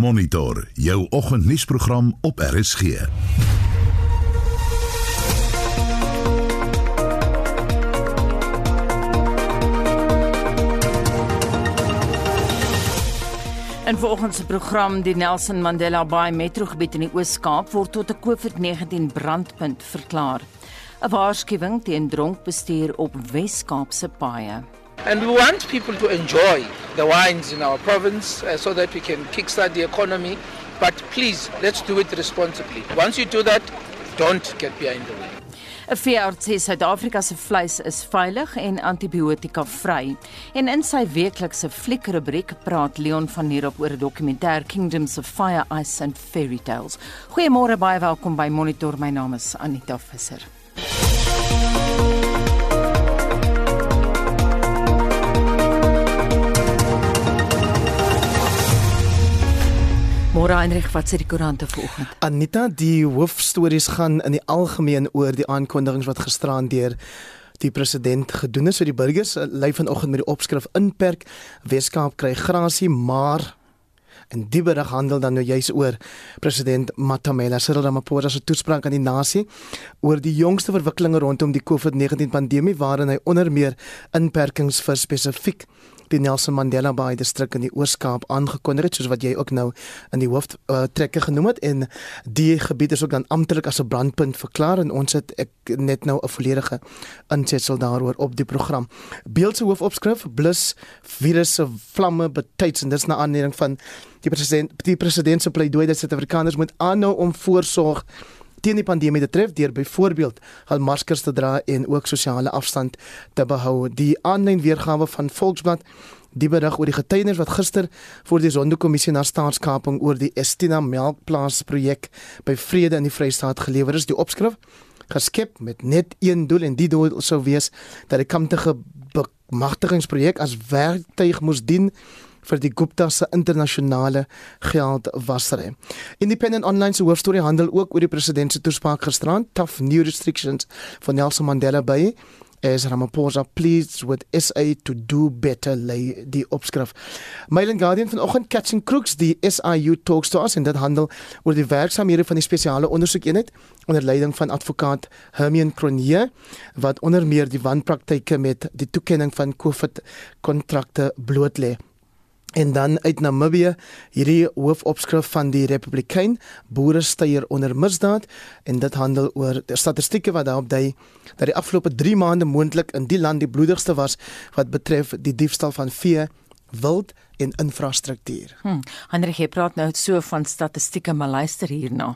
Monitor jou oggendnuusprogram op RSG. En volgens se program die Nelson Mandela Bay metrogebied in die Oos-Kaap word tot 'n COVID-19 brandpunt verklaar. 'n Waarskuwing teen dronkbestuur op Wes-Kaapse paaie. And we want people to enjoy the wines in our province uh, so that we can kickstart the economy. But please, let's do it responsibly. Once you do that, don't get behind the wheel. 'n Veearts sê Suid-Afrika se vleis is veilig en antibiotika vry. En in sy weeklikse fliekrubriek praat Leon van hier op oor 'n dokumentêr Kingdoms of Fire, Ice and Fairy Tales. Goeiemôre, baie welkom by Monitor. My naam is Anita Visser. Môre Heinrich, wat sê die koerante vanoggend? Anita, die hoofstories gaan in die algemeen oor die aankondigings wat gisteraan deur die president gedoen het vir die burgers. Lei vanoggend met die opskrif inperk Weskaap kry grasie, maar En die berig handel dan nou juis oor president Matamela Cyril Ramaphosa se toespraak aan die nasie oor die jongste verwikkelinge rondom die COVID-19 pandemie waarin hy onder meer inperkings vir spesifiek die Nelson Mandela Bay distrik in die Oos-Kaap aangekondig het soos wat jy ook nou in die hooftrekke uh, genoem het en die gebied is ook dan amptelik as 'n brandpunt verklaar en ons het ek net nou 'n volledige insetsel daaroor op die program. Beeldse hoofopskrif blus virusse vlamme betyds en dis na aanleiding van die president die president se pleidooi dat Suid-Afrikaners moet aanhou om voorsorg teen die pandemie te tref deur byvoorbeeld hul maskers te dra en ook sosiale afstand te behou. Die aanlyn weergawe van Volksblad die berig oor die getuienis wat gister voor die Sonderkommissie na staatskaping oor die Estina melkplaas projek by Vrede in die Vrystaat gelewer is. Die opskrif geskep met net een doel en die doel sou wees dat die kamptige bemagtigingsprojek as werktuig moes dien vir die Gupta se internasionale geldwasery. Independent Online se hoofstorie handel ook oor die president se toespraak gisterand, tough new restrictions van Nelson Mandela Bay as Ramaphosa pleads with SA to do better lay die opskrif. Mail and Guardian vanoggend catching crooks die SIU talks to us en dit handel oor die werksamehede van die spesiale ondersoekeenheid onder leiding van advokaat Hermione Cronier wat onder meer die wanpraktyke met die toekenning van COVID kontrakte blootlê. En dan uit Namibië, hierdie hoofopskrif van die Republikein, boere steier onder misdaad en dit handel oor statistieke wat daarop dui dat die afgelope 3 maande moontlik in die land die bloedigste was wat betref die diefstal van vee, wild en infrastruktuur. Hm. Hendrik, jy praat nou so van statistieke, maar luister hierna.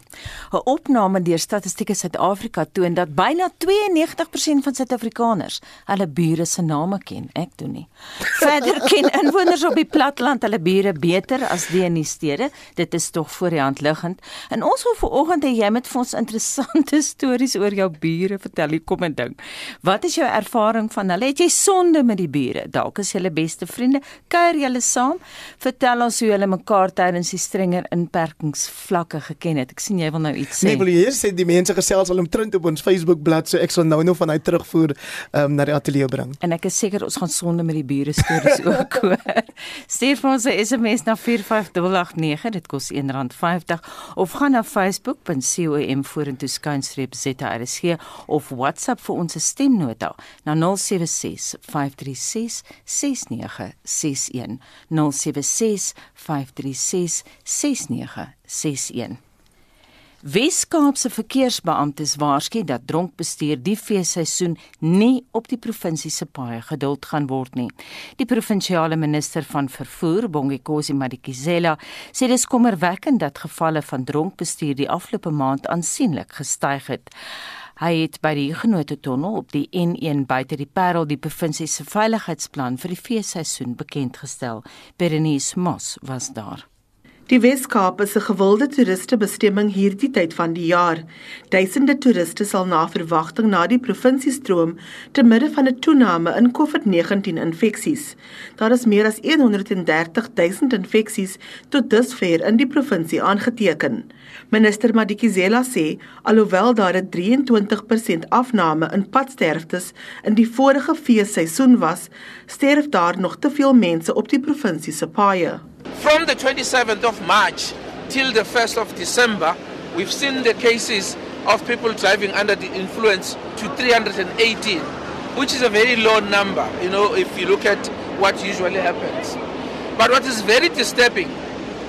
'n Opname deur Statistieke Suid-Afrika toon dat byna 92% van Suid-Afrikaners hulle bure se name ken. Ek doen nie. Verder ken inwoners op die platteland hulle bure beter as die in die stede. Dit is tog voor die hand liggend. En ons wil vanoggend hê jy moet vir ons interessante stories oor jou bure vertel. Kom en dink. Wat is jou ervaring van hulle? Het jy sonde met die bure? Dalk is julle beste vriende. Kuier julle saam? Saam. Vertel ons hoe julle mekaar tydens die strenger inperkingsvlakke geken het. Ek sien jy wil nou iets sê. Nee, wil jy sê die mense gesels al omtrent op ons Facebook bladsy, so ek sal nou nog van hy terugvoer um, na die ateljee bring. En ek is seker ons gaan sonde met die bure stories ook hoor. Stuur vir ons 'n SMS na 45889, dit kos R1.50 of gaan na facebook.com vorentoe skynstreep ZRSG of WhatsApp vir ons stemnota na 076 536 6961. 0765366961. Weskaapse verkeersbeamptes waarsku dat dronkbestuur die feesseisoen nie op die provinsie se paaie geduld gaan word nie. Die provinsiale minister van vervoer, Bongikosi Madikizela, sê dis kommerwekkend dat gevalle van dronkbestuur die afgelope maand aansienlik gestyg het. Hy het by die Genote Tunnel op die N1 buite die Parel die provinsie se veiligheidsplan vir die feesseisoen bekend gestel. Berenice Moss was daar. Die Weskaap is 'n gewilde toeristebestemming hierdie tyd van die jaar. Duisende toeriste sal na verwagting na die provinsie stroom te midde van 'n toename in COVID-19 infeksies. Daar is meer as 130 000 infeksies tot dusver in die provinsie aangeteken. Minister Madikizela sê alhoewel daar 'n 23% afname in padsterftes in die vorige feesseisoen was, sterf daar nog te veel mense op die provinsie se paaie. From the 27th of March till the 1st of December, we've seen the cases of people driving under the influence to 318, which is a very low number, you know, if you look at what usually happens. But what is very disturbing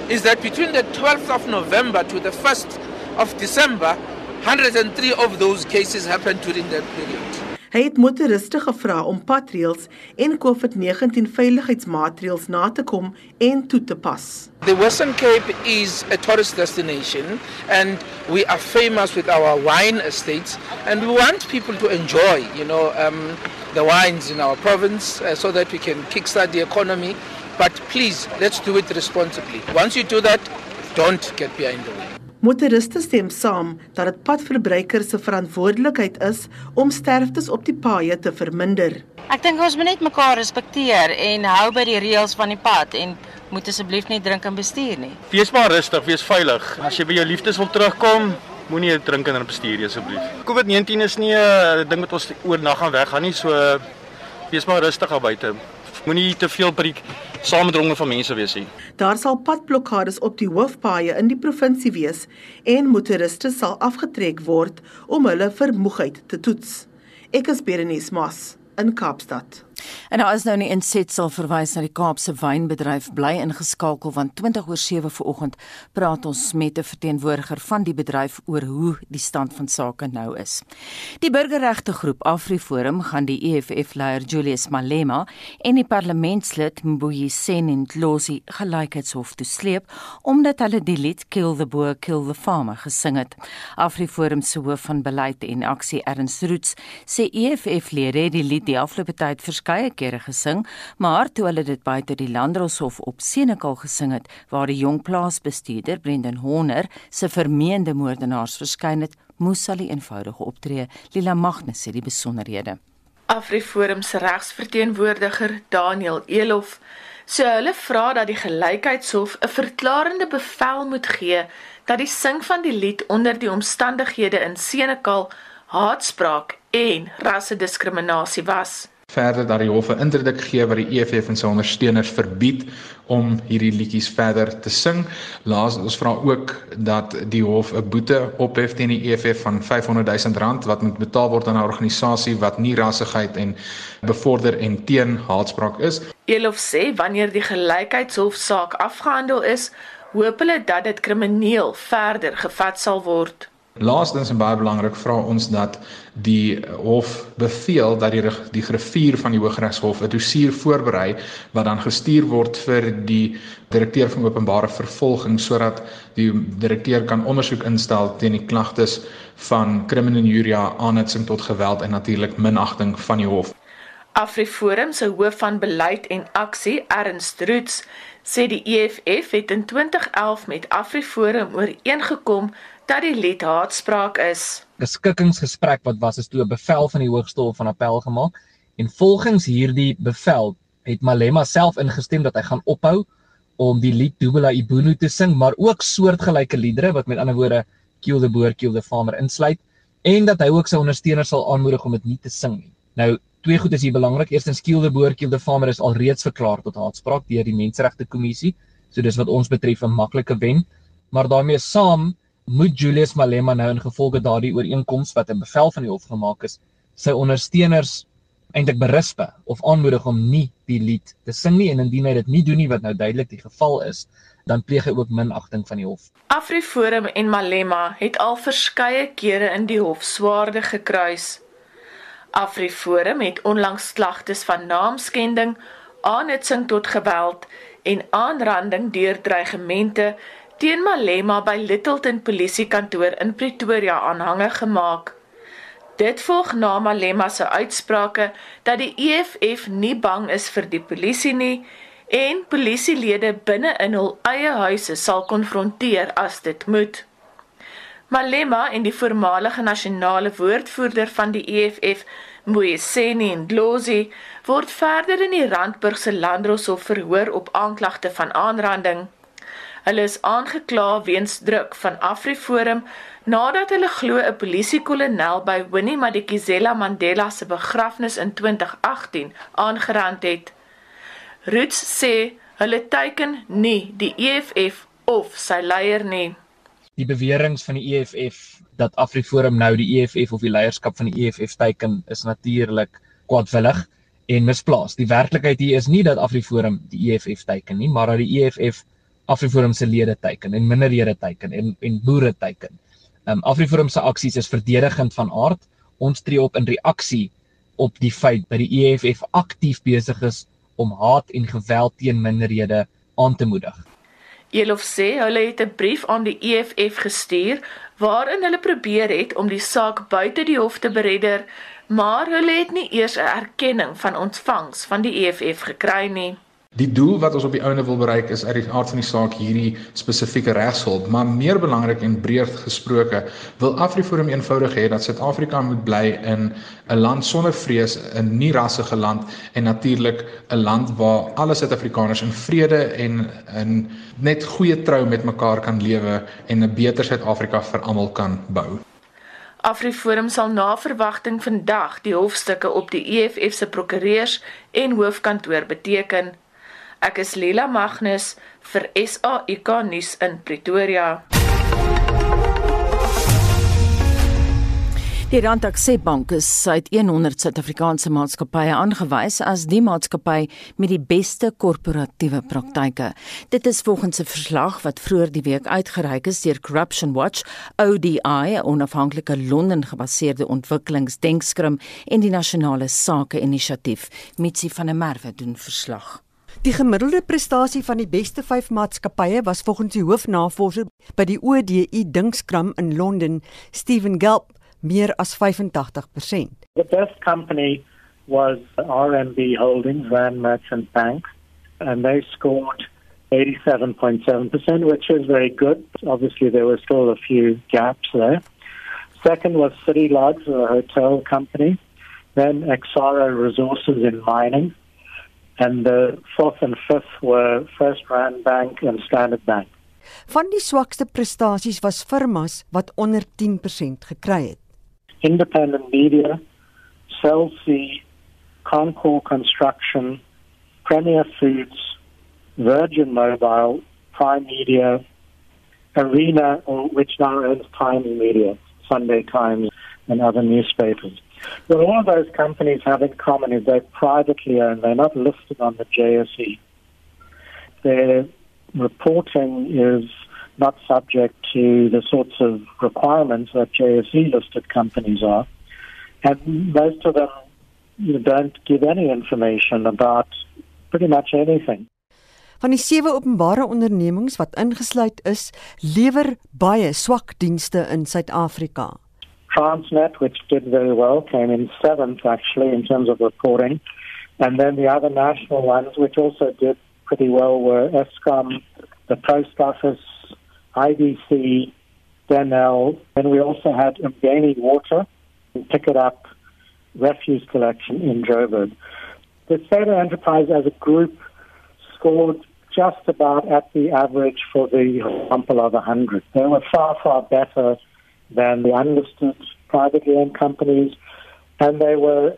is that between the 12th of November to the 1st of December, 103 of those cases happened during that period. Hy het motoriste gevra om padreëls en COVID-19 veiligheidsmaatreëls na te kom en toe te pas. The Western Cape is a tourist destination and we are famous with our wine estates and we want people to enjoy, you know, um, the wines in our province uh, so that we can kickstart the economy. But please, let's do it responsibly. Once you do that, don't get behind the wheel. Motoriste stem saam dat dit padverbruikers se verantwoordelikheid is om sterftes op die paaie te verminder. Ek dink ons moet net mekaar respekteer en hou by die reëls van die pad en moet asseblief nie drink en bestuur nie. Wees maar rustig, wees veilig. As jy by jou liefdes wil terugkom, moenie drink en bestuur asseblief. COVID-19 is nie 'n ding wat ons oornag gaan weggaan nie, so wees maar rustig daar buite. Moenie te veel by die samedronge van mense wees nie. Daar sal padblokkades op die hoofpaaie in die provinsie wees en motoriste sal afgetrek word om hulle vermoegheid te toets. Ek is Berenice Moss in Kaapstad. En nou is nou nie inset sal verwys na die Kaapse wynbedryf bly ingeskakel want 20 oor 7 vanoggend praat ons met 'n verteenwoordiger van die bedryf oor hoe die stand van sake nou is. Die burgerregte groep AfriForum gaan die EFF-leier Julius Malema en die parlementslid Mbuyiseni Ndlozi gelykheidshof toe sleep omdat hulle die lied Kill the Boer Kill the Farmer gesing het. AfriForum se hoof van beleid en aksie Ernst Roots sê EFF-lede het die lied die afgelope tyd verskeie kere gesing, maar toe hulle dit buite die Landdroshof op Senekal gesing het, waar die jong plaasbestuurder Brendan Horner se vermeende moordenaars verskyn het, moes hulle eenvoudig optree. Lila Magnus sê die besonderhede. AfriForum se regsverteenwoordiger Daniel Elof sê hulle vra dat die gelykheidshof 'n verklarende bevel moet gee dat die sing van die lied onder die omstandighede in Senekal haatspraak en rassediskriminasie was verder dat die hof 'n interdik gee wat die EFF en sy ondersteuners verbied om hierdie liedjies verder te sing. Laas ons vra ook dat die hof 'n boete ophef teen die EFF van 500 000 rand wat moet betaal word aan 'n organisasie wat nie rassigheid en bevorder en teen haatspraak is. Elof sê wanneer die gelykheidshof saak afgehandel is, hoop hulle dat dit krimineel verder gevat sal word. Laastens en baie belangrik vra ons dat die hof beveel dat die die griffier van die Hooggeregshof 'n dossier voorberei wat dan gestuur word vir die direkteur van openbare vervolging sodat die direkteur kan ondersoek instel teen die klagtes van kriminaluria aanhitsing tot geweld en natuurlik minagting van die hof. Afriforum se hoof van beleid en aksie Ernst Roots sê die EFF het in 2011 met Afriforum ooreengekom dat die lied haatspraak is. 'n Skikkingsgesprek wat was is toe 'n bevel van die Hoogste Hof van Appel gemaak en volgens hierdie bevel het Malema self ingestem dat hy gaan ophou om die lied Dubela Ibunu te sing, maar ook soortgelyke liedere wat met ander woorde Kill the Boer Kill the Farmer insluit en dat hy ook sy ondersteuners sal aanmoedig om dit nie te sing nie. Nou twee goed is hier belangrik. Eerstens Kill the Boer Kill the Farmer is alreeds verklaar tot haatspraak deur die Menseregte Kommissie. So dis wat ons betref 'n maklike wen. Maar daarmee saam moet Julius Malema nou in gevolge daardie ooreenkoms wat 'n bevel van die hof gemaak is, sy ondersteuners eintlik berispe of aanmoedig om nie die lied te sing nie en indien hy dit nie doen nie wat nou duidelik die geval is, dan pleeg hy ook minagting van die hof. AfriForum en Malema het al verskeie kere in die hof swaarde gekruis. AfriForum het onlangs klagtes van naamskending, aanhitsing tot geweld en aanranding deur dreigemente teen Malema by Littleton polisiekantoor in Pretoria aanhange gemaak. Dit volg na Malema se uitsprake dat die EFF nie bang is vir die polisie nie en polisielede binne in hul eie huise sal konfronteer as dit moet. Malema en die voormalige nasionale woordvoerder van die EFF, Moeseni Ndlozi, word verder in die Randburg se Landdroshof verhoor op aanklagte van aanranding. Hulle is aangekla weens druk van AfriForum nadat hulle glo 'n polisiekolonel by Winnie Madikizela Mandela se begrafnis in 2018 aangerand het. Roots sê Hulle teiken nie die EFF of sy leier nie. Die beweringe van die EFF dat AfriForum nou die EFF of die leierskap van die EFF teiken is natuurlik kwadwillig en misplaas. Die werklikheid hier is nie dat AfriForum die EFF teiken nie, maar dat die EFF AfriForum se lede teiken en minderhede teiken en en boere teiken. Um AfriForum se aksies is verdedigend van aard. Ons tree op in reaksie op die feit dat die EFF aktief besig is om haat en geweld teen minderhede aan te moedig. Elof sê hulle het 'n brief aan die EFF gestuur waarin hulle probeer het om die saak buite die hof te beredder, maar hulle het nie eers 'n erkenning van ontvangs van die EFF gekry nie. Die doel wat ons op die ouene wil bereik is uit die aard van die saak hierdie spesifieke regshulp, maar meer belangrik en breër gesproke, wil AfriForum eenvoudig hê dat Suid-Afrika moet bly in 'n land sonder vrees, 'n nie rassige land en natuurlik 'n land waar alle Suid-Afrikaners in vrede en in net goeie trou met mekaar kan lewe en 'n beter Suid-Afrika vir almal kan bou. AfriForum sal na verwagting vandag die hofstukke op die EFF se prokureurs en hoofkantoor beteken Ek is Lila Magnus vir SAIK nuus in Pretoria. Die Randakse Bank is uit 100 Suid-Afrikaanse maatskappye aangewys as die maatskappy met die beste korporatiewe praktyke. Dit is volgens 'n verslag wat vroeër die week uitgereik is deur Corruption Watch, ODI, 'n onafhanklike Londen-gebaseerde ontwikkelingsdenkskrim en die Nasionale Sake Inisiatief. Mitsi van der Merwe doen verslag. Die gemiddelde prestasie van die beste 5 maatskappye was volgens die hoofnavorser by die ODI Dinkskram in Londen, Stephen Gelb, meer as 85%. The best company was RMB Holdings, Rand Merchant Bank, and they scored 87.7%, which is very good. Obviously, there were still a few gaps there. Second was City Lodge, a hotel company. Then Exara Resources in mining. And the fourth and fifth were First Rand Bank and Standard Bank. Van die swakste prestasies was firmas wat onder 10% gekry het. Independent Media, Celsea, Concord Construction, Premier Foods, Virgin Mobile, Prime Media, Arena, which now owns Time Media, Sunday Times, and other newspapers. What all of those companies have in common is they're privately owned. They're not listed on the JSE. Their reporting is not subject to the sorts of requirements that JSE listed companies are. And most of them you don't give any information about pretty much anything. Van die sewe openbare ondernemings wat ingesluit is, lewer baie swak dienste in Suid-Afrika. Transnet, which did very well, came in seventh actually in terms of reporting. And then the other national ones, which also did pretty well, were ESCOM, the Post Office, IBC, Denel. Then we also had Umgani Water and Pick It Up refuse collection in Joburg. The state enterprise as a group scored just about at the average for the sample of 100. They were far, far better than the unlisted privately owned companies, and they were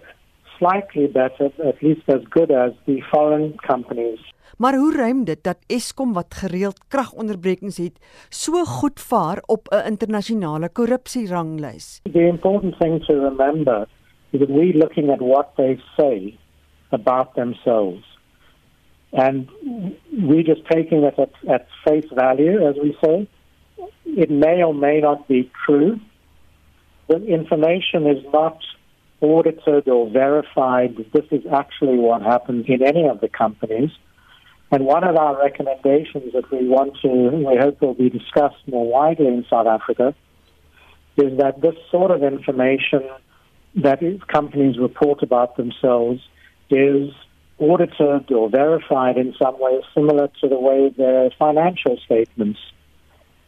slightly better, at least as good as the foreign companies. Maar hoe ruim dit dat Eskom wat gereeld kragonderbrekings het, so goed vaar op 'n internasionale korrupsieranglys? The important thing to remember is that we're looking at what they say about themselves. And we're just taking it at, at face value, as we say. It may or may not be true. The information is not audited or verified. This is actually what happens in any of the companies. And one of our recommendations that we want to, we hope will be discussed more widely in South Africa, is that this sort of information that companies report about themselves is audited or verified in some way similar to the way their financial statements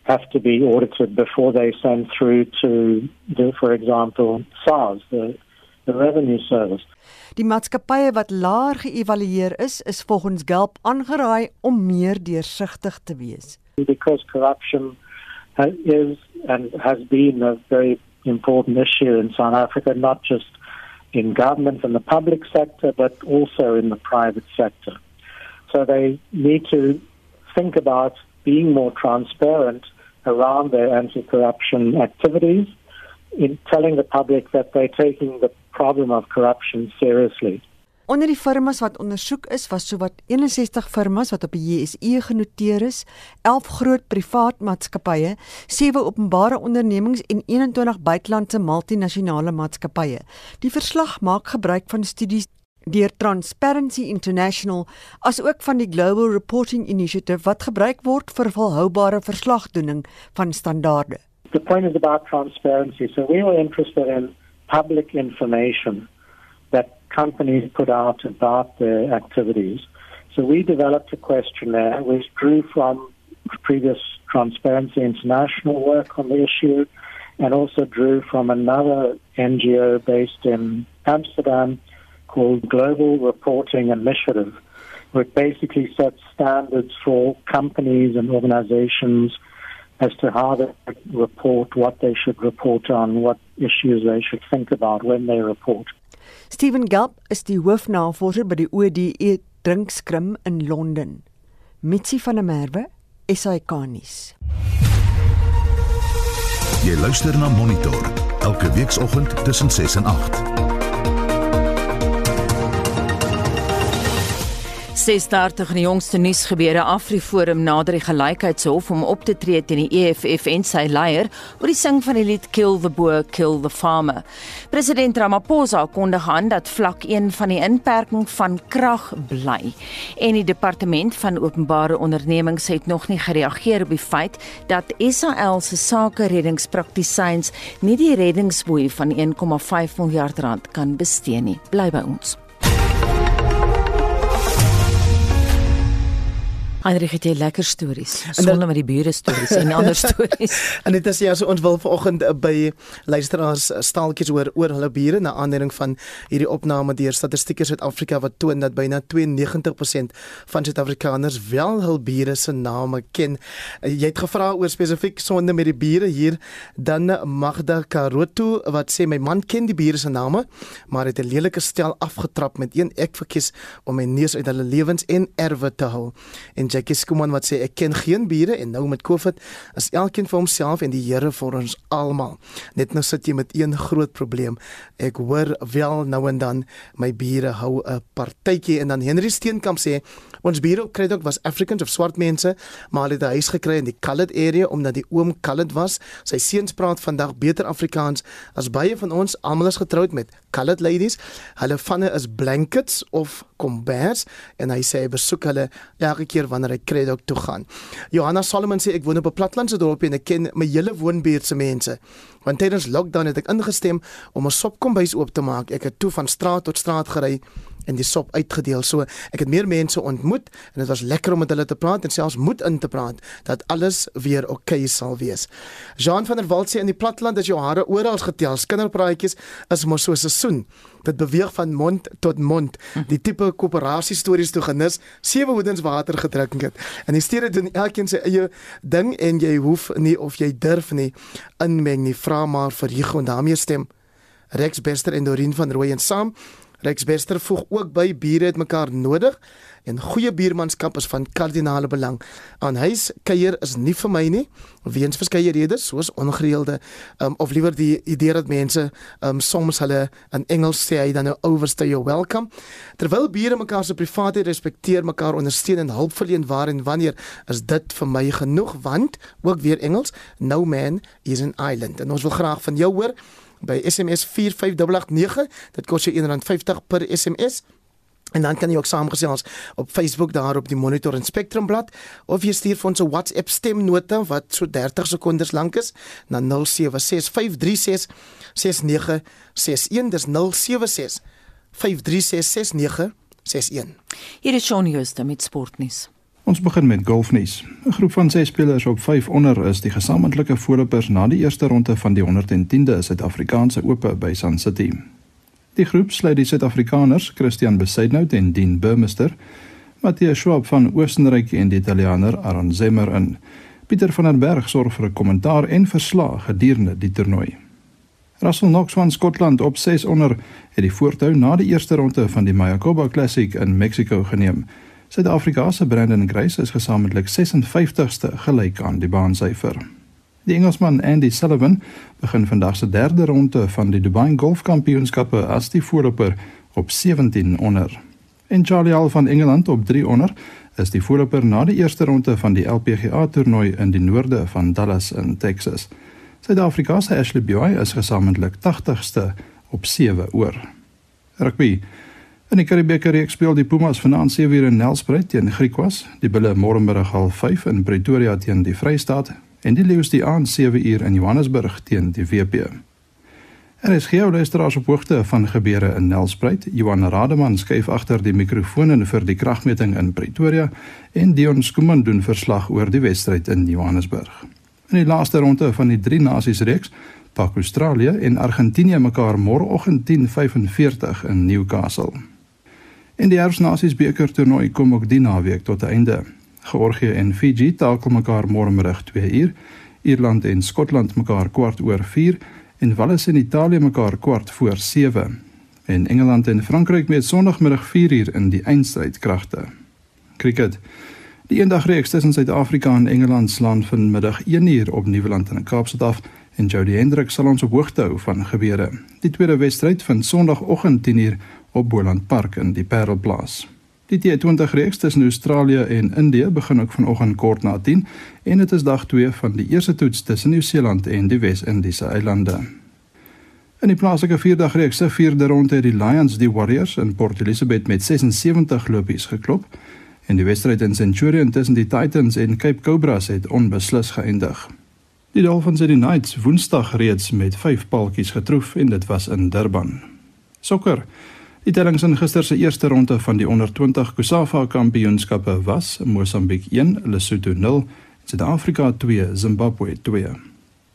have to be audited before they send through to, the, for example, SARS, the, the revenue service. Die maatskappye wat laer geëvalueer is, is volgens Gelp aangeraai om meer deursigtig te wees. Because corruption is and has been a very important issue in South Africa, not just in government and the public sector, but also in the private sector. So they need to think about being more transparent around their anti-corruption activities in telling the public that they're taking the problem of corruption seriously. Onder die firmas wat ondersoek is, was sowat 61 firmas wat op die JSE genoteer is, 11 groot privaat maatskappye, 7 openbare ondernemings en 21 buitelandse multinasjonale maatskappye. Die verslag maak gebruik van studies deur Transparency International asook van die Global Reporting Initiative wat gebruik word vir volhoubare verslagdoening van standaarde. The point is about transparency. So we were interested in public information that companies put out about their activities. So we developed a questionnaire which drew from previous Transparency International work on the issue and also drew from another NGO based in Amsterdam called Global Reporting Initiative, which basically sets standards for companies and organizations as to how they report, what they should report on, what issues they should think about when they report. Stephen Gelb is die hoofnavorser by die ODE drinkskrim in Londen. Mitsi van der Merwe, SAK-nuus. Jy luister na Monitor elke weekoggend tussen 6 en 8. 36 in die jongste nuusgebeure Afriforum nader die gelykheidshof om op te tree teen die EFF en sy leier oor die sing van die lied Kill the Boer Kill the Farmer. President Ramaphosa kondig aan dat vlak 1 van die inperking van krag bly en die departement van openbare ondernemings het nog nie gereageer op die feit dat SAL se sake reddingspraktisyns nie die reddingsboei van 1,5 miljard rand kan bestee nie. Bly by ons. Heinrich het jy lekker stories. Sonder met die bure stories en ander stories. en dit is ja, so ons wil vanoggend eh, by luisteraars eh, staaltjies oor oor hulle bure na aanleiding van hierdie opname deur Statistiek Suid-Afrika wat toon dat byna 92% van Suid-Afrikaners wel hul bure se name ken. Eh, jy het gevra oor spesifiek sonde met die bure hier dan Magda Karoto wat sê my man ken die bure se name, maar het 'n lelike stel afgetrap met een ek verkies om my neus uit hulle lewens en erwe te hou. En Jackie Skuman wat sê ek ken geen bure en nou met Covid is elkeen vir homself en die Here vir ons almal. Net nou sit jy met een groot probleem. Ek hoor wel nou en dan my bure hou 'n partytjie en dan Henry Steenkamp sê ons bure kry ook was Africans of swart mense, maar hulle het 'n huis gekry in die colored area omdat die oom colored was. Sy seuns praat vandag beter Afrikaans as baie van ons almal is getroud met colored ladies. Hulle vanne is blankets of kombers en hy sê hy besoek hulle elke keer wanneer hy Kredok toe gaan. Johanna Solomon sê ek woon op 'n platlandse dorpie en ek ken my hele woonbuurt se mense. Want tydens lockdown het ek ingestem om 'n sopkombuis oop te maak. Ek het toe van straat tot straat gery en die sop uitgedeel. So ek het meer mense ontmoet en dit was lekker om met hulle te praat en selfs moed in te praat dat alles weer oukei okay sal wees. Jean van der Walt sê in die platland is jou hare oral getel. Kinderpraatjies is mos so 'n seisoen. Dit beweeg van mond tot mond. Die tipe koöperasie stories toe genis, sewe hoedens water gedrink het. En die stede doen elkeen sy eie ding en jy hoef nie of jy durf nie inmeng nie. Vra maar vir Hugo en daarmee stem Rex Bester en Dorien van Rooyen saam. Rex Bester voeg ook by bure het mekaar nodig en goeie buurmanskap is van kardinale belang. Aan huis kuier is nie vir my nie weens verskeie redes soos ongereelde um, of liewer die idee dat mense um, soms hulle in Engels sê hy dan nou overstay your welcome. Terwyl bure mekaar se privaatheid respekteer, mekaar ondersteun en hulp verleen waar en wanneer is dit vir my genoeg want ook weer Engels no man is an island. En ons wil graag van jou hoor by SMS 45889. Dit kos jou R1.50 per SMS. En dan kan jy ook saamgesels op Facebook daar op die Monitor en Spectrum blad of jy stuur vir ons 'n WhatsApp stemnota wat so 30 sekondes lank is na 0765366961 dis 0765366961 Hier is Shaun Jooste met sportnuus Ons begin met golfnuus. 'n Groep van 6 spelers op 5 onder is die gesamentlike voorlopers na die eerste ronde van die 110de Suid-Afrikaanse Ope by Sun City. Die groep sluit die Suid-Afrikaners Christian Besaidnout en Dean Burmester, Matthias Schwab van Oostenryk en die Italianer Aron Zemmer in. Pieter van der Berg sorg vir 'n kommentaar en verslag gedurende die toernooi. Russell Knox van Skotland op 6 onder het die voortou na die eerste ronde van die Mayakoba Classic in Mexico geneem. Suid-Afrika se Brandon Grace is gesamentlik 56ste gelyk aan die baansyfer. Die Engelsman Andy Sullivan begin vandag se derde ronde van die Dubai Golf Kampioenskappe as die voorloper op 17 onder. En Charlie Al van Engeland op 3 onder is die voorloper na die eerste ronde van die LPGA toernooi in die noorde van Dallas in Texas. Suid-Afrika se Ashley Buy is gesamentlik 80ste op 7 oor. Rugby. In die Karibeker reeks speel die Pumas vanaand 7:00 in Nelspruit teen Griquas, die Bulle môremiddag half 5 in Pretoria teen die Vrystaat en die Lions die aand 7:00 in Johannesburg teen die WP. Er is geen luisteraars op hoogte van gebeure in Nelspruit. Johan Rademan skuif agter die mikrofoon in vir die kragmeting in Pretoria en Dion Skuman doen verslag oor die wedstryd in Johannesburg. In die laaste ronde van die drie nasies reeks, pak Australië en Argentinië mekaar môreoggend 10:45 in Newcastle. In die Herfsnasies beker toernooi kom ook die naweek tot 'n einde. Georgië en Fiji takel mekaar môremiddag 2uur, Ierland en Skotland mekaar kwart oor 4 en Wales en Italië mekaar kwart voor 7 en Engeland en Frankryk met Sondagmiddag 4uur in die eindstryd kragte. Cricket. Die eendagreeks tussen Suid-Afrika en Engeland slaan vanmiddag 1uur op Nieuweland in Kaapstad af en Jody Hendrik sal ons op hoogte hou van gebeure. Die tweede wedstryd vind Sondagoggend 10uur op Boland Park in die Parelplaas. Die T20 reeks tussen Australië en Indië begin ook vanoggend kort na 10 en dit is dag 2 van die eerste toets tussen Nieu-Seeland en die Wes-Indiese eilande. In die plaaslike vierdag reeks se vierde ronde het die Lions die Warriors in Port Elizabeth met 76 lopies geklop en die wedstryd in Centurion tussen die Titans en Cape Cobras het onbeslis geëindig. Die Dolphins het die Knights Woensdag reeds met 5 paaltjies getroof en dit was in Durban. Sokker Die tellings in gister se eerste ronde van die onder 20 Kusafa Kampioenskappe was Mosambiek 1, Lesotho 0, Suid-Afrika 2, Zimbabwe 2.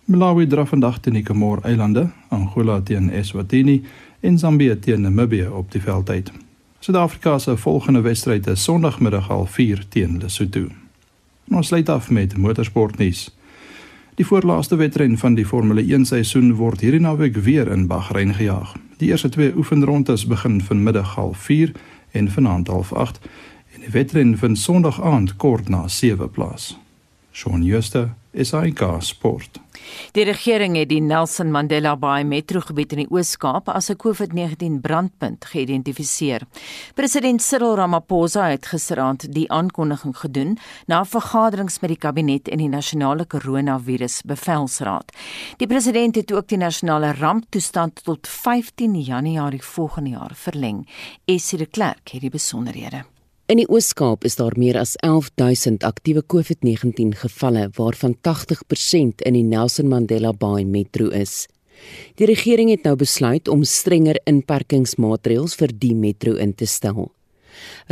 Malawi draf vandag teen die Comore Eilande, Angola teen Eswatini en Zambië teen Namibië op die veldtyd. Suid-Afrika se volgende wedstryd is Sondagmiddag al 4 teen Lesotho. Ons sluit af met motorsportnuus. Die voorlaaste wedren van die Formule 1 seisoen word hierdie naweek weer in Bahrein gejaag. Die eerste twee oefenrondes begin vanmiddag half 4 en vanaand half 8 en die wedren vind Sondag aand kort na 7 plaas. Shaun Schuster, SAK Sport. Die regering het die Nelson Mandela Bay metrogebied in die Oos-Kaap as 'n COVID-19 brandpunt geïdentifiseer. President Cyril Ramaphosa het gisteraand die aankondiging gedoen na vergaderings met die kabinet en die nasionale koronavirus bevelsraad. Die president het ook die nasionale ramptoestand tot 15 Januarie volgende jaar verleng. Esie de Klerk het die besonderhede. In die Oos-Kaap is daar meer as 11000 aktiewe COVID-19 gevalle waarvan 80% in die Nelson Mandela Bay metro is. Die regering het nou besluit om strenger inperkingsmaatreëls vir die metro in te stel.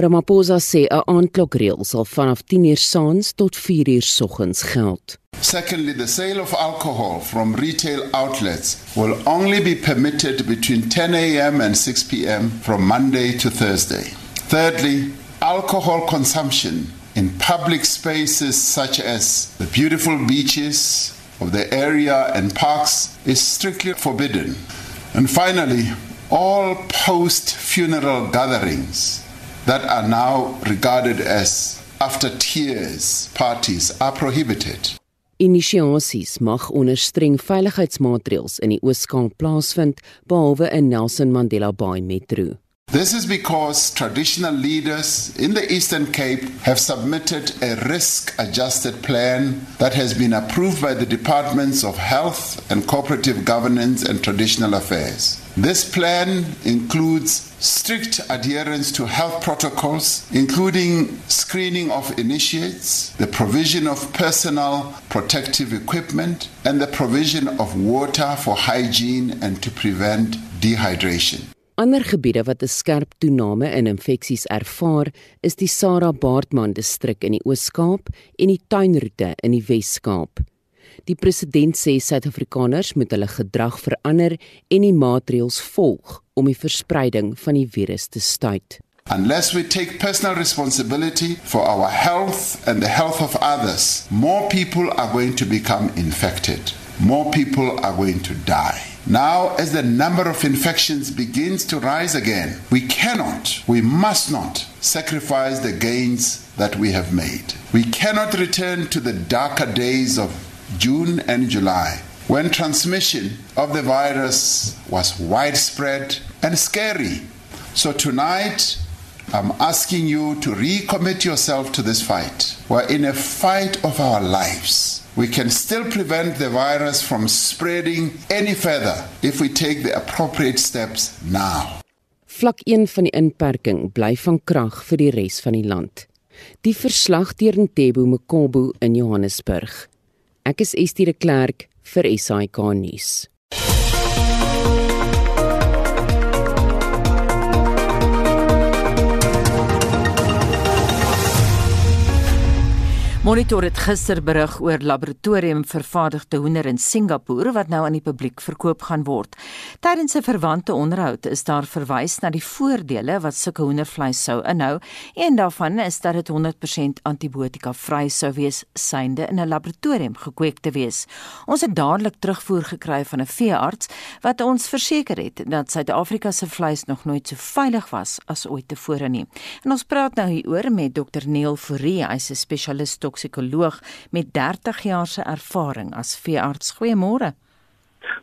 Ramaphosa sê 'n aandklokreël sal vanaf 10:00 saans tot 4:00 soggens geld. Secondly, the sale of alcohol from retail outlets will only be permitted between 10 a.m. and 6 p.m. from Monday to Thursday. Thirdly, alcohol consumption in public spaces such as the beautiful beaches of the area and parks is strictly forbidden. And finally, all post funeral gatherings that are now regarded as after tears parties are prohibited. Inisiasies mag onder streng veiligheidsmaatreëls in die Oos-Kaap plaasvind behalwe in Nelson Mandela Bay Metro. This is because traditional leaders in the Eastern Cape have submitted a risk adjusted plan that has been approved by the Departments of Health and Cooperative Governance and Traditional Affairs. This plan includes strict adherence to health protocols, including screening of initiates, the provision of personal protective equipment, and the provision of water for hygiene and to prevent dehydration. Ander gebiede wat 'n skerp toename in infeksies ervaar, is die Sarah Baartman distrik in die Oos-Kaap en die Tuinroete in die Wes-Kaap. Die president sê Suid-Afrikaners moet hulle gedrag verander en die maatreëls volg om die verspreiding van die virus te stuit. Unless we take personal responsibility for our health and the health of others, more people are going to become infected. more people are going to die. Now, as the number of infections begins to rise again, we cannot, we must not sacrifice the gains that we have made. We cannot return to the darker days of June and July when transmission of the virus was widespread and scary. So tonight, I'm asking you to recommit yourself to this fight. We're in a fight of our lives. We can still prevent the virus from spreading any further if we take the appropriate steps now. Vlak 1 van die inperking bly van krag vir die res van die land. Die verslag deur Ntebo Mokobu in Johannesburg. Ek is Estie de Klerk vir SAK nuus. Monitor het gister berig oor laboratorium vervaardigde hoender in Singapore wat nou aan die publiek verkoop gaan word. Tydens 'n verwante onderhoud is daar verwys na die voordele wat sulke hoendervleis sou inhou. Een daarvan is dat dit 100% antibiotika vry sou wees, synde in 'n laboratorium gekweek te wees. Ons het dadelik terugvoer gekry van 'n veearts wat ons verseker het dat Suid-Afrika se vleis nog nooit so veilig was as ooit tevore nie. En ons praat nou hieroor met Dr Neil Fourie, hy's 'n spesialis toksikoloog met 30 jaar se ervaring as veearts. Goeiemôre.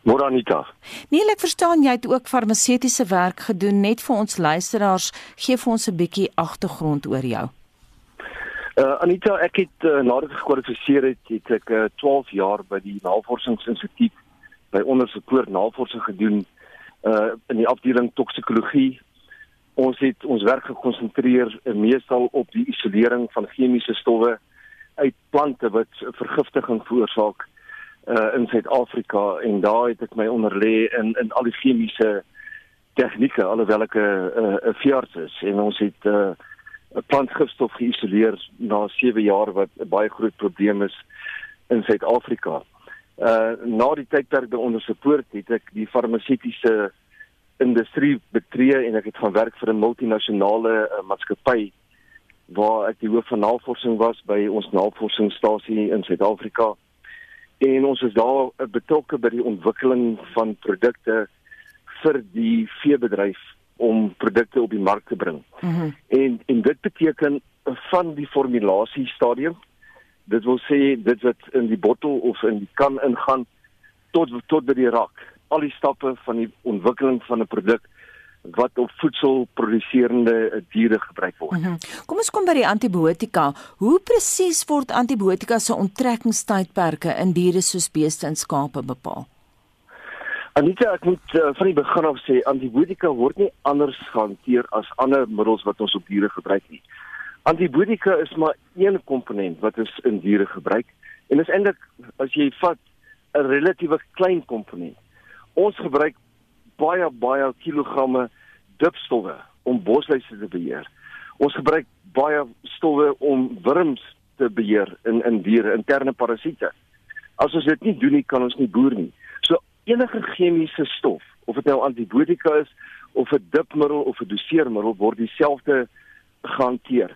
Môre Anita. Nee, ek verstaan jy het ook farmaseutiese werk gedoen net vir ons luisteraars. Gee vir ons 'n bietjie agtergrond oor jou. Uh Anita, ek het uh, nadat ek gekwalifiseer het, het ek uh, 12 jaar by die Navorsingsinstituut by ondersoek navorsing gedoen uh in die afdeling toksikologie. Ons het ons werk gekonsentreer uh, meestal op die isolering van chemiese stowwe uit plante wat vergiftiging veroorsaak uh in Suid-Afrika en daar het ek my onderlê in in al die chemiese tegnieke alhoewel ek 'n uh, 'n uh, veearts is en ons het 'n uh, plantgifstof geïsoleer na 7 jaar wat 'n baie groot probleem is in Suid-Afrika. Uh na die tydperk by ondersoek het ek die farmaseutiese industrie betree en ek het gaan werk vir 'n multinasjonale uh, maatskappy waar ek die hoof van navorsing was by ons navorsingsstasie in Suid-Afrika. En ons is daar betrokke by die ontwikkeling van produkte vir die veebedryf om produkte op die mark te bring. Mm -hmm. En en dit beteken van die formulasie stadium. Dit wil sê dit wat in die bottel of in die kan ingaan tot tot by die rak. Al die stappe van die ontwikkeling van 'n produk wat op voedselproduserende diere gebruik word. Mm -hmm. Kom ons kom by die antibiotika. Hoe presies word antibiotika se onttrekkingstydperke in diere soos beeste en skape bepaal? Anita, ek moet uh, van die begin af sê antibiotika word nie anders gehanteer as ander middels wat ons op diere gebruik nie. Antibiotika is maar een komponent wat ons in diere gebruik en is eintlik as jy vat 'n relatiewe klein komponent. Ons gebruik baie baie kilogramme dipstowwe om bosluise te beheer. Ons gebruik baie stowwe om wurms te beheer in in diere, interne parasiete. As ons dit nie doen nie, kan ons nie boer nie. So enige chemiese stof, of dit nou antibiotika is of 'n dipmiddel of 'n doseermiddel word dieselfde gehanteer.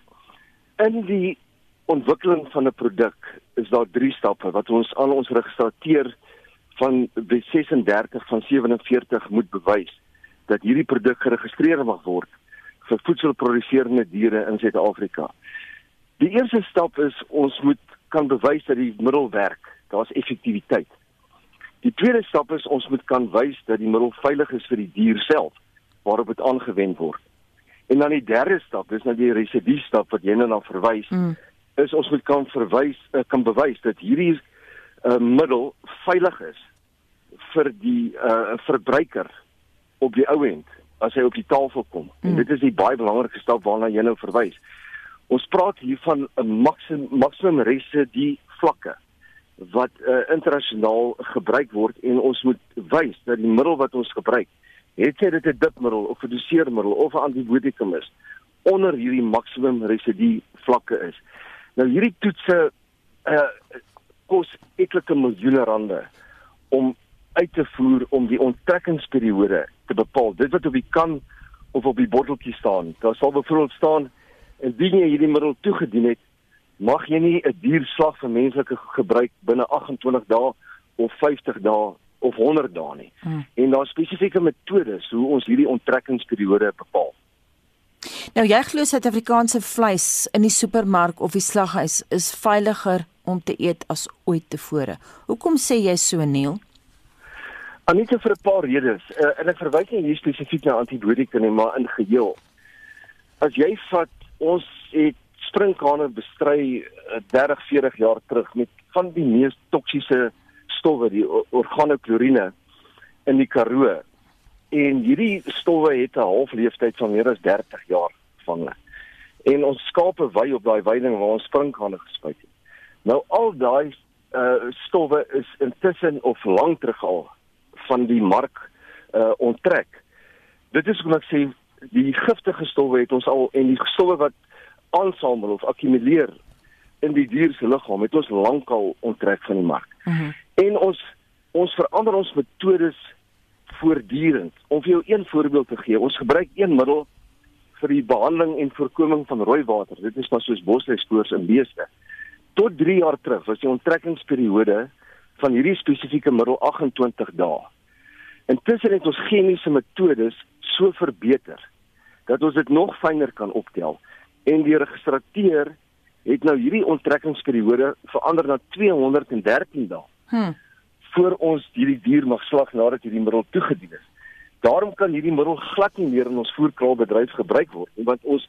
In die ontwikkeling van 'n produk is daar drie stappe wat ons al ons registreer van die 36 van 47 moet bewys dat hierdie produk geregistreer mag word vir voedselproduserende diere in Suid-Afrika. Die eerste stap is ons moet kan bewys dat die middel werk, daar's effektiwiteit. Die tweede stap is ons moet kan wys dat die middel veilig is vir die dier self waarop dit aangewend word. En dan die derde stap, dis nou die residue stap wat jy nou na verwys, mm. is ons moet kan verwys uh, kan bewys dat hierdie uh, middel veilig is vir die uh, verbruiker op die ou end as hy op die tafel kom. Mm. En hmm. dit is die baie belangrike stap waarna jy nou verwys. Ons praat hier van 'n maksimum maksimum residue vlakke wat uh, internasionaal gebruik word en ons moet wys dat die middel wat ons gebruik, het sy dit 'n dipmiddel of 'n doseermiddel of 'n antibiotikum is, onder hierdie maksimum residue vlakke is. Nou hierdie toetse uh kos etlike miljoene rande om uit te voer om die onttrekkingsperiode te bepaal. Dit wat op die kan of op die botteltjie staan. Daar sal byvoorbeeld staan indien jy hierdie middel toegedien het, mag jy nie 'n dier slag vir menslike gebruik binne 28 dae of 50 dae of 100 dae nie. Hmm. En daar spesifieke metodes hoe ons hierdie onttrekkingsperiode bepaal. Nou jy glo Suid-Afrikaanse vleis in die supermark of die slaghuis is veiliger om te eet as ooit tevore. Hoekom sê jy so Neil? Anita vir 'n paar redes. Uh, en ek verwys nie hier spesifiek na antibiotika nie, maar in geheel. As jy vat ons het sprinkane bestry uh, 30, 40 jaar terug met van die mees toksiese stowwe, die organoklorine in die Karoo. En hierdie stowwe het 'n halfleeftyd van meer as 30 jaar van hulle. En ons skape wy op daai weiding waar ons sprinkane gespuit het. Nou al daai uh stowwe is intussen of lank terug al van die mark uh onttrek. Dit is hoe ek sê die giftige stowwe het ons al en die stowwe wat aansamel of akkumuleer in die dier se liggaam het ons lankal onttrek van die mark. Mm -hmm. En ons ons verander ons metodes voortdurend. Om vir jou een voorbeeld te gee, ons gebruik een middel vir die behandeling en voorkoming van rooi water. Dit is maar soos bosluiskoors in beeste. Tot 3 jaar terug was die onttrekkingsperiode van hierdie spesifieke middel 28 dae. Intussen het ons chemiese metodes so verbeter dat ons dit nog fyner kan optel en die registrateur het nou hierdie onttrekkingsperiode verander na 213 dae. Hm. Voor ons hierdie dier mag slag nadat hierdie middel toegedien is. Daarom kan hierdie middel glad nie meer in ons voerkraalbedryf gebruik word nie want ons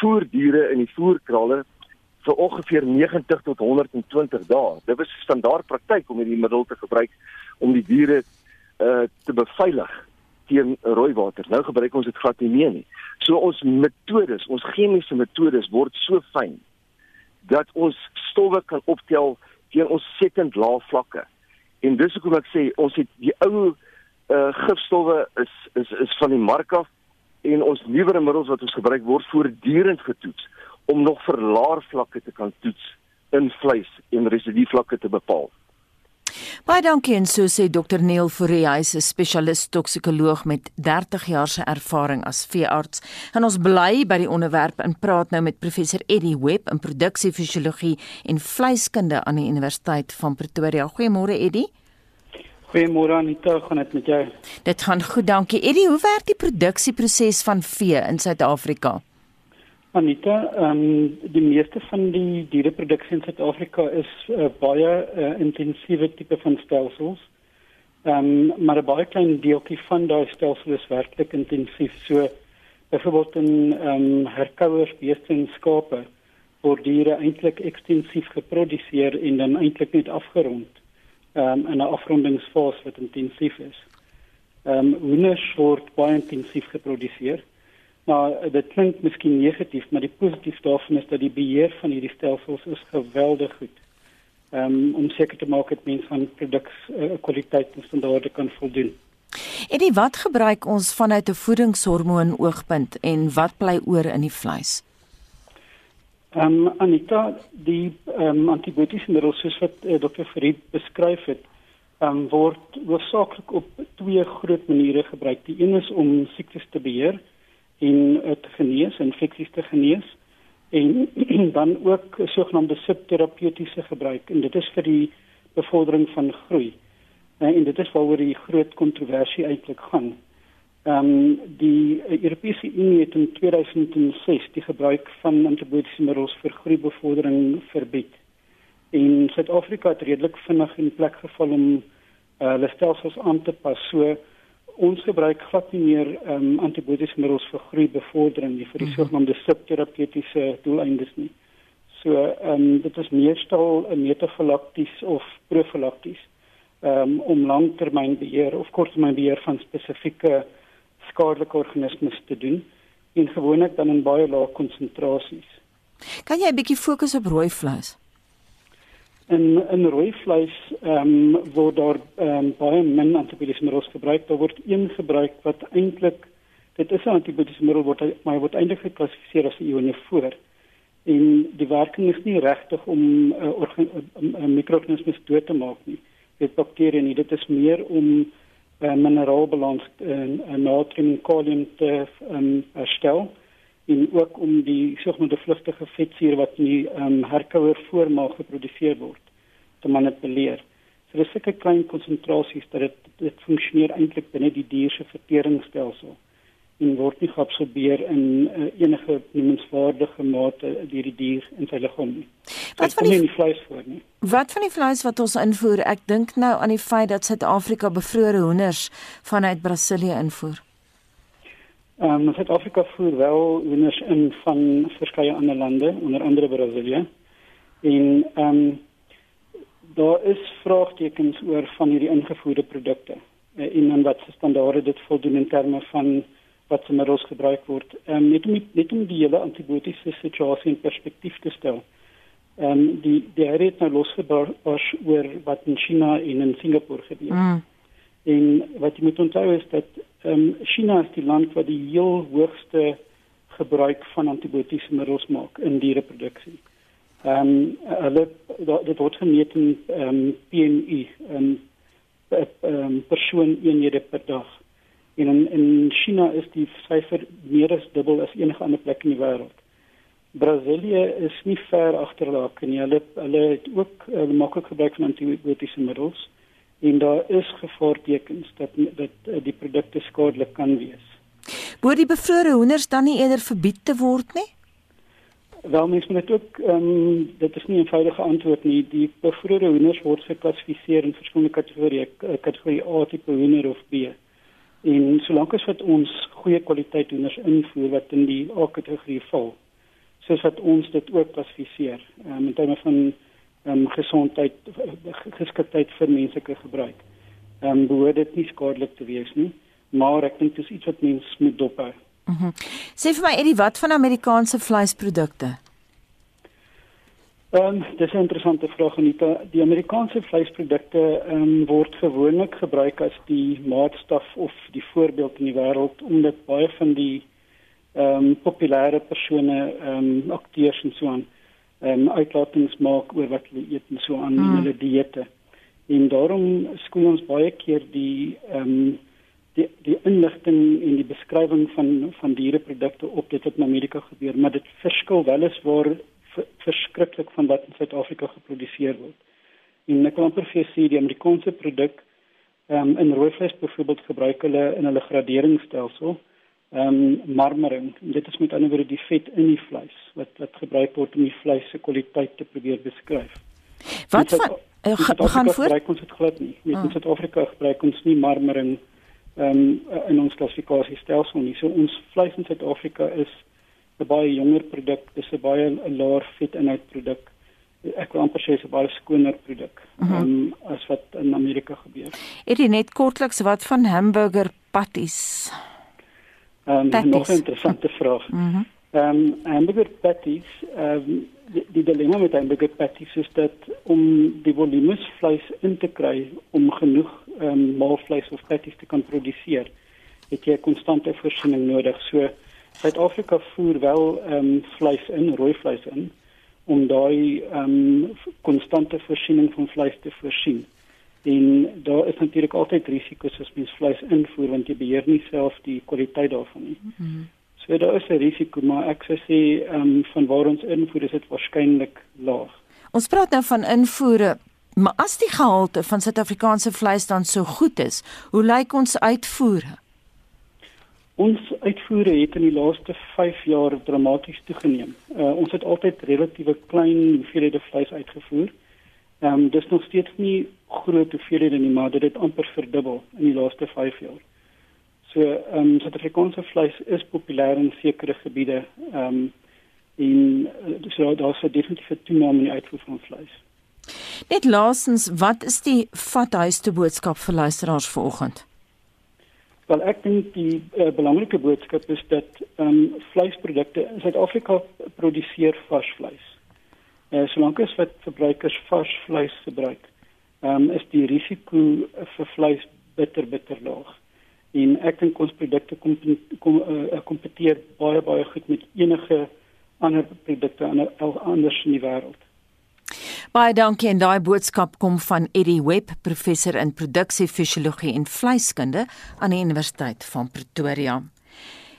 voerdiere in die voerkrale vir ongeveer 90 tot 120 dae. Dit was standaard praktyk om hierdie middel te gebruik om die diere uh te beveilig teen rooi water. Nou gebruik ons dit glad nie meer nie. So ons metodes, ons chemiese metodes word so fyn dat ons stowwe kan optel teen ons sekond lae vlakke. En dis hoekom ek sê ons het die ou uh gifstowwe is is is van die mark af en ons nuwere middels wat ons gebruik word voortdurend getoets om nog vir laer vlakke te kan toets in vleis en residu vlakke te bepaal. Baie dankie en so sê Dr Neil Fourie, hy is 'n spesialis toksikoloog met 30 jaar se ervaring as veearts. En ons bly by die onderwerp en praat nou met professor Eddie Webb in produksiefisiologie en vleiskunde aan die Universiteit van Pretoria. Goeiemôre Eddie. Goeiemôre Anita, gaan dit met jou? Dit gaan goed, dankie. Eddie, hoe werk die produksieproses van vee in Suid-Afrika? Anita, ehm um, die meeste van die diereproduksie in Suid-Afrika is uh, baie uh, intensiewe tipe van stelsels. Ehm um, maar 'n baie klein deeltjie van daai stelsels is werklik intensief. So byvoorbeeld in ehm um, herkouers, beeste en skape word diere eintlik ekstensief geproduseer en dan eintlik net afgerond. Ehm um, in 'n afrondingsfase wat intensief is. Ehm um, hoenders word baie intensief geproduseer. Nou, dit klink miskien negatief, maar die positief daarvan is dat die beheer van hierdie stelsels is geweldig goed. Um, om seker te maak dat mense van produks uh, kwaliteit en standaarde kan voldoen. En die wat gebruik ons vanuit 'n voedingshormoon oogpunt en wat bly oor in die vleis? Ehm um, Anita, die ehm um, antibiotiese middels soos wat uh, Dr. Farid beskryf het, ehm um, word hoofsaaklik op twee groot maniere gebruik. Die een is om siektes te beheer en te genees, infeksies te genees en dan ook sogenaamde subterapeutiese gebruik en dit is vir die bevordering van groei. Eh, en dit is waaroor die groot kontroversie eintlik gaan. Ehm um, die Europese Unie het in 2006 die gebruik van antibiotiese middels vir groeibevordering verbied. En Suid-Afrika het redelik vinnig in plek geval om uh, hulle stelsels aan te pas. So ons gebruik glad nie meer ehm um, antibiotiese middels vir groeibevordering nie vir die -hmm. sogenaamde subterapeutiese doeleindes nie. So ehm um, dit is meestal metafilakties of profilakties ehm um, om langtermynbeheer of korttermynbeheer van spesifieke skadelike organismes te doen en gewoonlik dan in baie lae konsentrasies. Kan jy 'n bietjie fokus op rooi vleis? In in rooi vleis ehm um, word daar ehm um, baie min antibiotiese middels gebruik. Daar word een gebruik wat eintlik dit is 'n antibiotiese middel wat maar word eintlik geklassifiseer as 'n ionofoor. En die werking is nie regtig om 'n uh, mikroorganismes dood te maak nie. Dit bakterieë nie. Dit is meer om uh, mineraalbalans in uh, natrium en kalium te um, herstel en ook om die sogenaamde vlugtige vetsuur wat in die um, herkouer voormaag geproduseer word te manipuleer. So dis sulke klein konsentrasies dat dit dit funksioneer eintlik binne die dier se verteringsstelsel en word nie geabsorbeer in uh, enige noemenswaardige mate deur die dier in sy liggaam nie. Wat van die, die vleis voor nie? Wat van die vleis wat ons invoer? Ek dink nou aan die feit dat Suid-Afrika bevrore hoenders vanuit Brasilië invoer. Ehm um, Suid-Afrika voer wel hoenders in van verskeie ander lande, onder andere Brasilië. En ehm um, daar is vraagtekens oor van hierdie ingevoerde produkte uh, en dan wat se standaarde dit voldoen in terme van wat se middels gebruik word. Ehm um, net om net om die hele antibiotiese situasie in perspektief te stel. Ehm um, die die het nou losgebars oor wat in China en in Singapore gebeur. Mm. En wat jy moet onthou is dat ehm um, China is die land wat die heel hoogste gebruik van antibiotiese middels maak in diereproduksie. Ehm um, hulle dit word gemeet in ehm um, PMI, ehm um, persoon eenhede per dag. En in in China is die syfer meer as dubbel as enige ander plek in die wêreld. Brasilië is nie ver agterlaak nie. Hulle hulle het ook hulle maak ook gebruik van antibiotiese middels en daar is gevaartekens dat dat die produkte skadelik kan wees. Word die bevrore hoenders dan nie eerder verbied te word nie? Wel mens moet ook ehm um, dit is nie 'n eenvoudige antwoord nie. Die bevrore hoenders word geklassifiseer in verskillende kategorieë, kategorie A tipe hoender of B. En solank as wat ons goeie kwaliteit hoenders invoer wat in die A-kategorie val, soos wat ons dit ook klassifiseer, um, in terme van ehm um, gesondheid geskiktheid vir menslike gebruik. Ehm um, behoort dit nie skadelik te wees nie, maar ek dink dit is iets wat mens moet dophou. Mhm. Mm Sê vir my Eddie, wat van Amerikaanse vleisprodukte? Ehm um, dis 'n interessante vraag Anita. Die Amerikaanse vleisprodukte ehm um, word gewoonlik gebruik as die maatstaf of die voorbeeld in die wêreld omdat baie van die ehm um, populêre persone ehm um, akteurs en so aan ehm um, uitlatings maak oor wat hulle eet en so aan hmm. hulle dieete. En daarom skoon ons baie keer die ehm um, die die inligting en die beskrywing van van diereprodukte op dit wat in Amerika gebeur, maar dit verskil wel eens waar verskriklik van wat in Suid-Afrika geproduseer word. En ek kan amper vir sê die Amerikaanse produk ehm um, in rooi vleis byvoorbeeld gebruik hulle in hulle graderingsstelsel ehm um, marmering. Dit is met ander woorde die vet in die vleis wat wat gebruik word om die vleis se kwaliteit te probeer beskryf. Wat van uh, gaan voor? Gebruik ons dit glad nie. Met oh. Suid-Afrika gebruik ons nie marmering ehm um, in ons klassifikasiestelsel nie. So ons vleis in Suid-Afrika is 'n baie jonger produk, dis 'n baie laer vetinhoud produk. Ek wil amper sê dis 'n baie skoner produk mm -hmm. um, as wat in Amerika gebeur. Het jy net kortliks wat van hamburger patties? Um, nog 'n interessante vraag. Ehm mm um, hamburger patties, ehm um, die, die dilemma met hamburger patties is dat om die volume vleis in te kry om genoeg ehm um, maalvleis of patties te kan produseer, het jy 'n konstante voorsiening nodig. So Suid-Afrika voer wel ehm um, vleis in, rooi vleis in om daai ehm um, konstante voorsiening van vleis te voorsien. En daar is natuurlik altyd risiko's as mens vleis invoer want jy beheer nie self die kwaliteit daarvan nie. Mm -hmm. So daar is 'n risiko, maar ek sou sê ehm um, van waar ons invoer is dit waarskynlik laag. Ons praat nou van invoere Maar as die gehalte van Suid-Afrikaanse vleis dan so goed is, hoe lyk ons uitvoere? Ons uitvoere het in die laaste 5 jaar dramaties toegeneem. Uh, ons het altyd relatiewe klein hoeveelhede vleis uitgevoer. Ehm um, dis nog steeds nie groot hoeveelhede nie, maar dit het amper verdubbel in die laaste 5 jaar. So ehm um, Suid-Afrikaanse vleis is populêr in sekere gebiede. Ehm um, en uh, so daar's 'n definitiewe toename in die uitvoer van vleis. Net laasens, wat is die vathuiste boodskap vir luisteraars vanoggend? Wel ek dink die uh, belangrike boodskap is dat ehm um, vleisprodukte in Suid-Afrika produseer vars vleis. Eh solank as wat verbruikers vars vleis gebruik, ehm um, is die risiko vir vleis bitter bitter laag. En ek dink ons produkte kom kom uh, kompeteer baie baie goed met enige ander produkte aan ander in die wêreld. Baie dankie en daai boodskap kom van Eddie Webb, professor in produksiefisiologie en vleiskunde aan die Universiteit van Pretoria.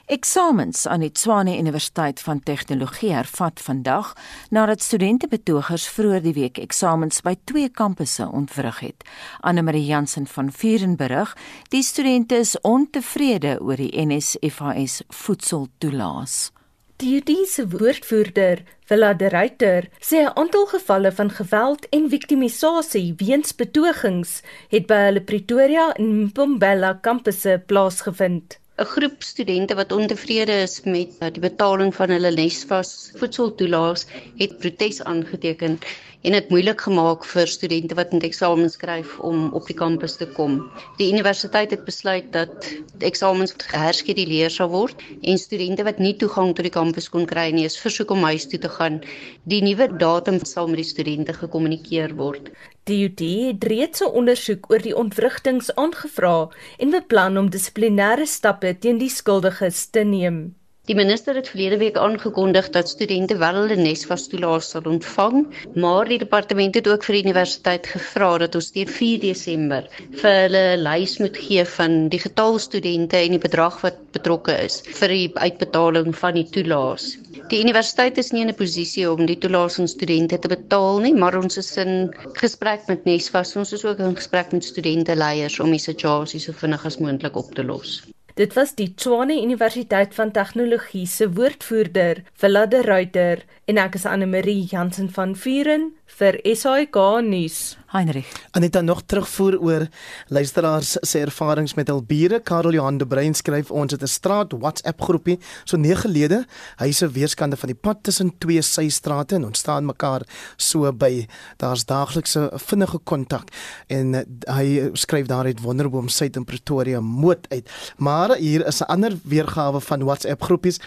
Eksamens aan die Tshwane Universiteit van Tegnologie hervat vandag nadat studente betogers vroeër die week eksamens by twee kampusse ontwrig het. Anne-Marie Jansen van Vurenburg, die studente is ontevrede oor die NSFAS voedseltoelaas. Die UDise woordvoerder, Villa de Ruyter, sê 'n aantal gevalle van geweld en viktimisasie weens betogings het by hulle Pretoria en Mpumalanga kampusse plaasgevind. 'n groep studente wat ontevrede is met uh, die betaling van hulle Nesvas voedseltoelaas het protes aangeteken en dit moeilik gemaak vir studente wat met eksamens skryf om op die kampus te kom. Die universiteit het besluit dat eksamens geherskeduleer sal word en studente wat nie toegang tot die kampus kon kry nie, is versoek om huis toe te gaan. Die nuwe datum sal met die studente gekommunikeer word. Die UD het reeds 'n ondersoek oor die ontwrigtings aangevra en beplan om dissiplinêre stappe teen die skuldiges te neem. Die minister het verlede week aangekondig dat studente wel hulle nesvastoelaas sal ontvang, maar die departement het ook vir die universiteit gevra dat ons teen 4 Desember vir hulle 'n lys moet gee van die getal studente en die bedrag wat betrokke is vir die uitbetaling van die toelaas. Die universiteit is nie in 'n posisie om die toelaas van studente te betaal nie, maar ons is in gesprek met Nesvas. Ons is ook in gesprek met studente leiers om die situasie so vinnig as moontlik op te los. Dit was die Tshwane Universiteit van Tegnologie se woordvoerder, Villa de Ruyter, en ek is Anne Marie Jansen van Vuren vir SAK nuus. Heinrich. Aneta nog terugvoer oor luisteraars se ervarings met hul bure. Karel Johan de Bruin skryf ons het 'n straat WhatsApp groepie so nege lede. Hy se weerskande van die pad tussen twee systrate en ons staan mekaar so by. Daar's daaglikse vinnige kontak en uh, hy skryf daar uit Wonderboom Suid in Pretoria moed uit. Maar hier is 'n ander weergawe van WhatsApp groepies.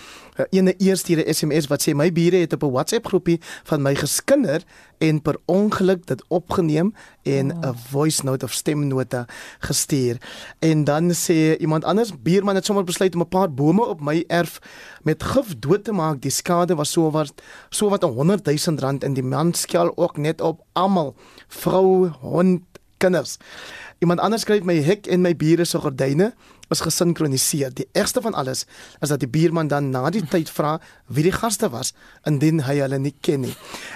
Eene eerste hier 'n SMS wat sê my bure het op 'n WhatsApp groepie van my geskinder en per ongeluk dit opgeneem en 'n oh. voice note of stemnota gestuur. En dan sê iemand anders, buurman het sommer besluit om 'n paar bome op my erf met gif dood te maak. Die skade was so wat so wat 'n 100 000 rand en die man skel ook net op almal, vrou, hond, kinders. Iemand anders skryf my hek en my bure se gordyne is gesinkroniseer. Die ergste van alles is dat die buurman dan na die tyd vra wie die gaste was indien hy hulle nie ken nie.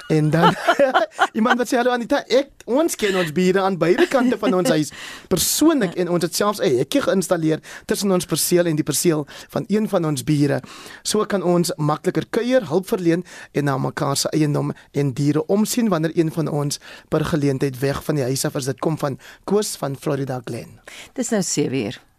En dan iemand wat sê hallo Anita, ek ons ken ons bure aan beide kante van ons huis persoonlik en ons het selfs 'n hekkie geïnstalleer tussen ons perseel en die perseel van een van ons bure. So kan ons makliker kuier, hulp verleen en na mekaar se eiendom en diere omsien wanneer een van ons per geleentheid weg van die huis af is. Dit kom van Koos van Florida Glen. Dis nou 7 uur.